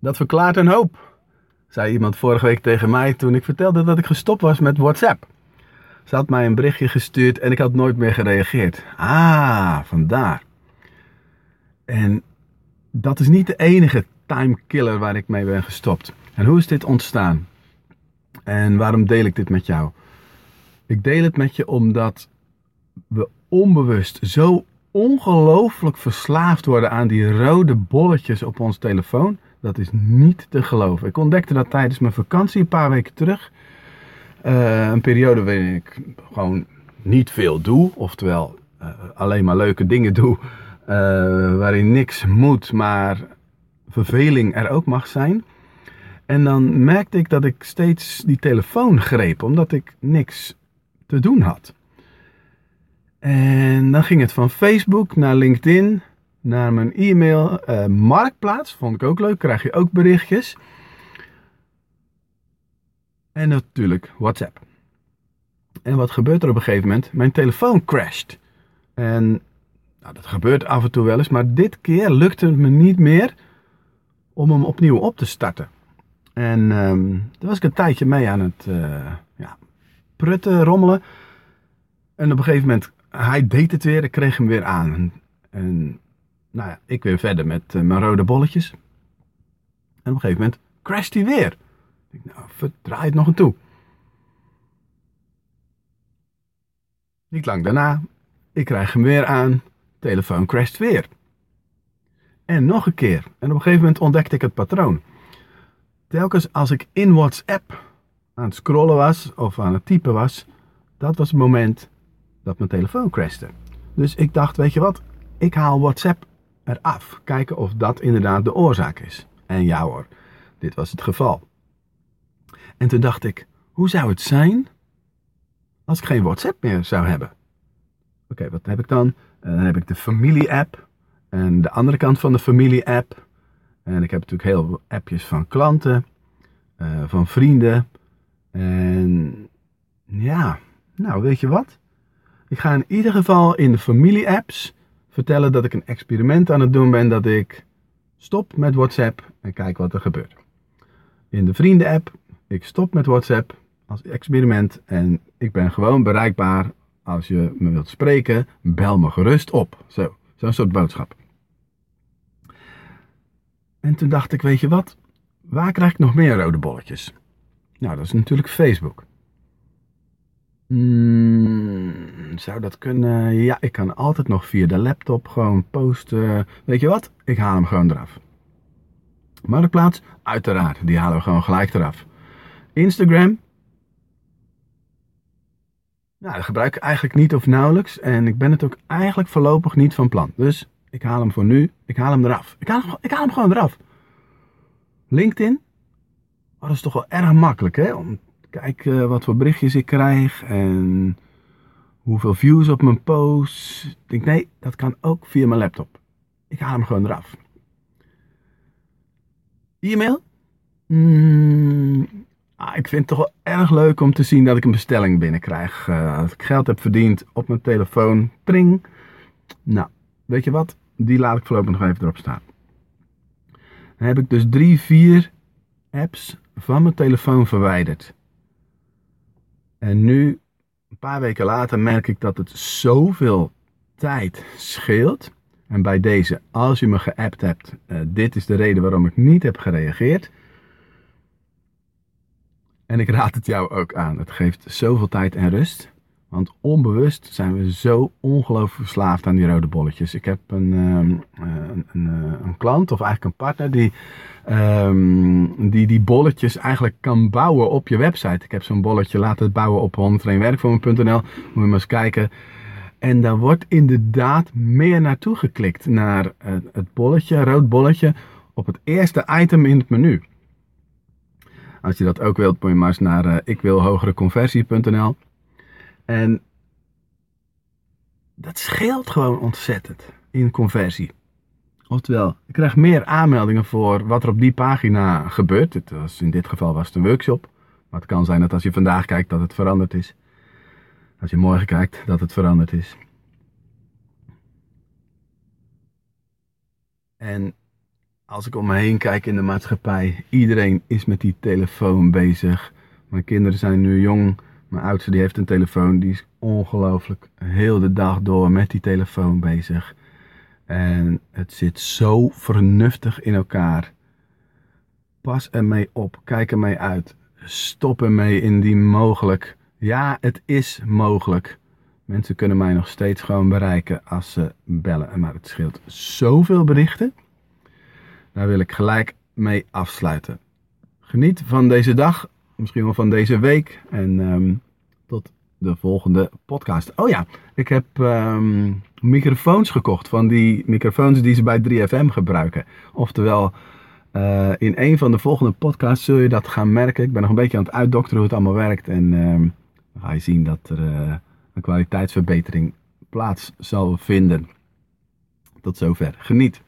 Dat verklaart een hoop, zei iemand vorige week tegen mij toen ik vertelde dat ik gestopt was met WhatsApp. Ze had mij een berichtje gestuurd en ik had nooit meer gereageerd. Ah, vandaar. En dat is niet de enige timekiller waar ik mee ben gestopt. En hoe is dit ontstaan? En waarom deel ik dit met jou? Ik deel het met je omdat we onbewust zo ongelooflijk verslaafd worden aan die rode bolletjes op ons telefoon. Dat is niet te geloven. Ik ontdekte dat tijdens mijn vakantie een paar weken terug. Uh, een periode waarin ik gewoon niet veel doe. Oftewel uh, alleen maar leuke dingen doe. Uh, waarin niks moet, maar verveling er ook mag zijn. En dan merkte ik dat ik steeds die telefoon greep, omdat ik niks te doen had. En dan ging het van Facebook naar LinkedIn, naar mijn e-mail, uh, Marktplaats, vond ik ook leuk, krijg je ook berichtjes. En natuurlijk WhatsApp. En wat gebeurt er op een gegeven moment? Mijn telefoon crasht. En nou, dat gebeurt af en toe wel eens, maar dit keer lukte het me niet meer om hem opnieuw op te starten. En um, daar was ik een tijdje mee aan het uh, ja, prutten, rommelen. En op een gegeven moment, hij deed het weer, ik kreeg hem weer aan. En, en nou ja, ik weer verder met uh, mijn rode bolletjes. En op een gegeven moment crasht hij weer. Ik nou, verdraai het nog een toe. Niet lang daarna, ik krijg hem weer aan, telefoon crasht weer. En nog een keer. En op een gegeven moment ontdekte ik het patroon. Telkens als ik in WhatsApp aan het scrollen was of aan het typen was, dat was het moment dat mijn telefoon crashte. Dus ik dacht, weet je wat, ik haal WhatsApp eraf. Kijken of dat inderdaad de oorzaak is. En ja hoor, dit was het geval. En toen dacht ik, hoe zou het zijn als ik geen WhatsApp meer zou hebben? Oké, wat heb ik dan? dan heb ik de familie-app en de andere kant van de familie-app. En ik heb natuurlijk heel veel appjes van klanten, uh, van vrienden. En ja, nou weet je wat? Ik ga in ieder geval in de familie-apps vertellen dat ik een experiment aan het doen ben. Dat ik stop met WhatsApp en kijk wat er gebeurt. In de vrienden-app, ik stop met WhatsApp als experiment en ik ben gewoon bereikbaar. Als je me wilt spreken, bel me gerust op. Zo, zo'n soort boodschap. En toen dacht ik, weet je wat? Waar krijg ik nog meer rode bolletjes? Nou, dat is natuurlijk Facebook. Hmm, zou dat kunnen? Ja, ik kan altijd nog via de laptop gewoon posten. Weet je wat? Ik haal hem gewoon eraf. Marktplaats? Uiteraard, die halen we gewoon gelijk eraf. Instagram? Nou, dat gebruik ik eigenlijk niet of nauwelijks. En ik ben het ook eigenlijk voorlopig niet van plan. Dus ik haal hem voor nu. Ik haal hem eraf. Ik haal hem, ik haal hem gewoon eraf. LinkedIn? Oh, dat is toch wel erg makkelijk, hè? Om te kijken wat voor berichtjes ik krijg en hoeveel views op mijn posts. Ik denk, nee, dat kan ook via mijn laptop. Ik haal hem gewoon eraf. E-mail? Mm, ah, ik vind het toch wel erg leuk om te zien dat ik een bestelling binnenkrijg. Uh, als ik geld heb verdiend op mijn telefoon. Pring. Nou, weet je wat? Die laat ik voorlopig nog even erop staan. Dan heb ik dus drie, vier apps van mijn telefoon verwijderd. En nu, een paar weken later, merk ik dat het zoveel tijd scheelt. En bij deze, als je me geappt hebt, uh, dit is de reden waarom ik niet heb gereageerd. En ik raad het jou ook aan. Het geeft zoveel tijd en rust. Want onbewust zijn we zo ongelooflijk verslaafd aan die rode bolletjes. Ik heb een, um, een, een, eh, een, klant, of eigenlijk een partner, die, um, die die bolletjes eigenlijk kan bouwen op je website. Ik heb zo'n bolletje laten bouwen op 101werkvormen.nl. Moet je maar eens kijken. En daar wordt inderdaad meer naartoe geklikt. Naar het bolletje, rood bolletje, op het eerste item in het menu. Als je dat ook wilt, moet je maar eens naar uh, ikwilhogereconversie.nl. En dat scheelt gewoon ontzettend in conversie. Oftewel, ik krijg meer aanmeldingen voor wat er op die pagina gebeurt. Het was, in dit geval was het een workshop. Maar het kan zijn dat als je vandaag kijkt dat het veranderd is. Als je morgen kijkt dat het veranderd is. En als ik om me heen kijk in de maatschappij, iedereen is met die telefoon bezig. Mijn kinderen zijn nu jong. Mijn oudste die heeft een telefoon, die is ongelooflijk heel de dag door met die telefoon bezig. En het zit zo vernuftig in elkaar. Pas ermee op, kijk ermee uit. Stop ermee indien mogelijk. Ja, het is mogelijk. Mensen kunnen mij nog steeds gewoon bereiken als ze bellen. Maar het scheelt zoveel berichten. Daar wil ik gelijk mee afsluiten. Geniet van deze dag, misschien wel van deze week. En ehm, tot de volgende podcast. Oh ja, ik heb ehm, microfoons gekocht. Van die microfoons die ze bij 3FM gebruiken. Oftewel, uh, in een van de volgende podcasts zul je dat gaan merken. Ik ben nog een beetje aan het uitdokteren hoe het allemaal werkt. En ehm, dan ga je zien dat er uh, een kwaliteitsverbetering plaats zal vinden. Tot zover. Geniet.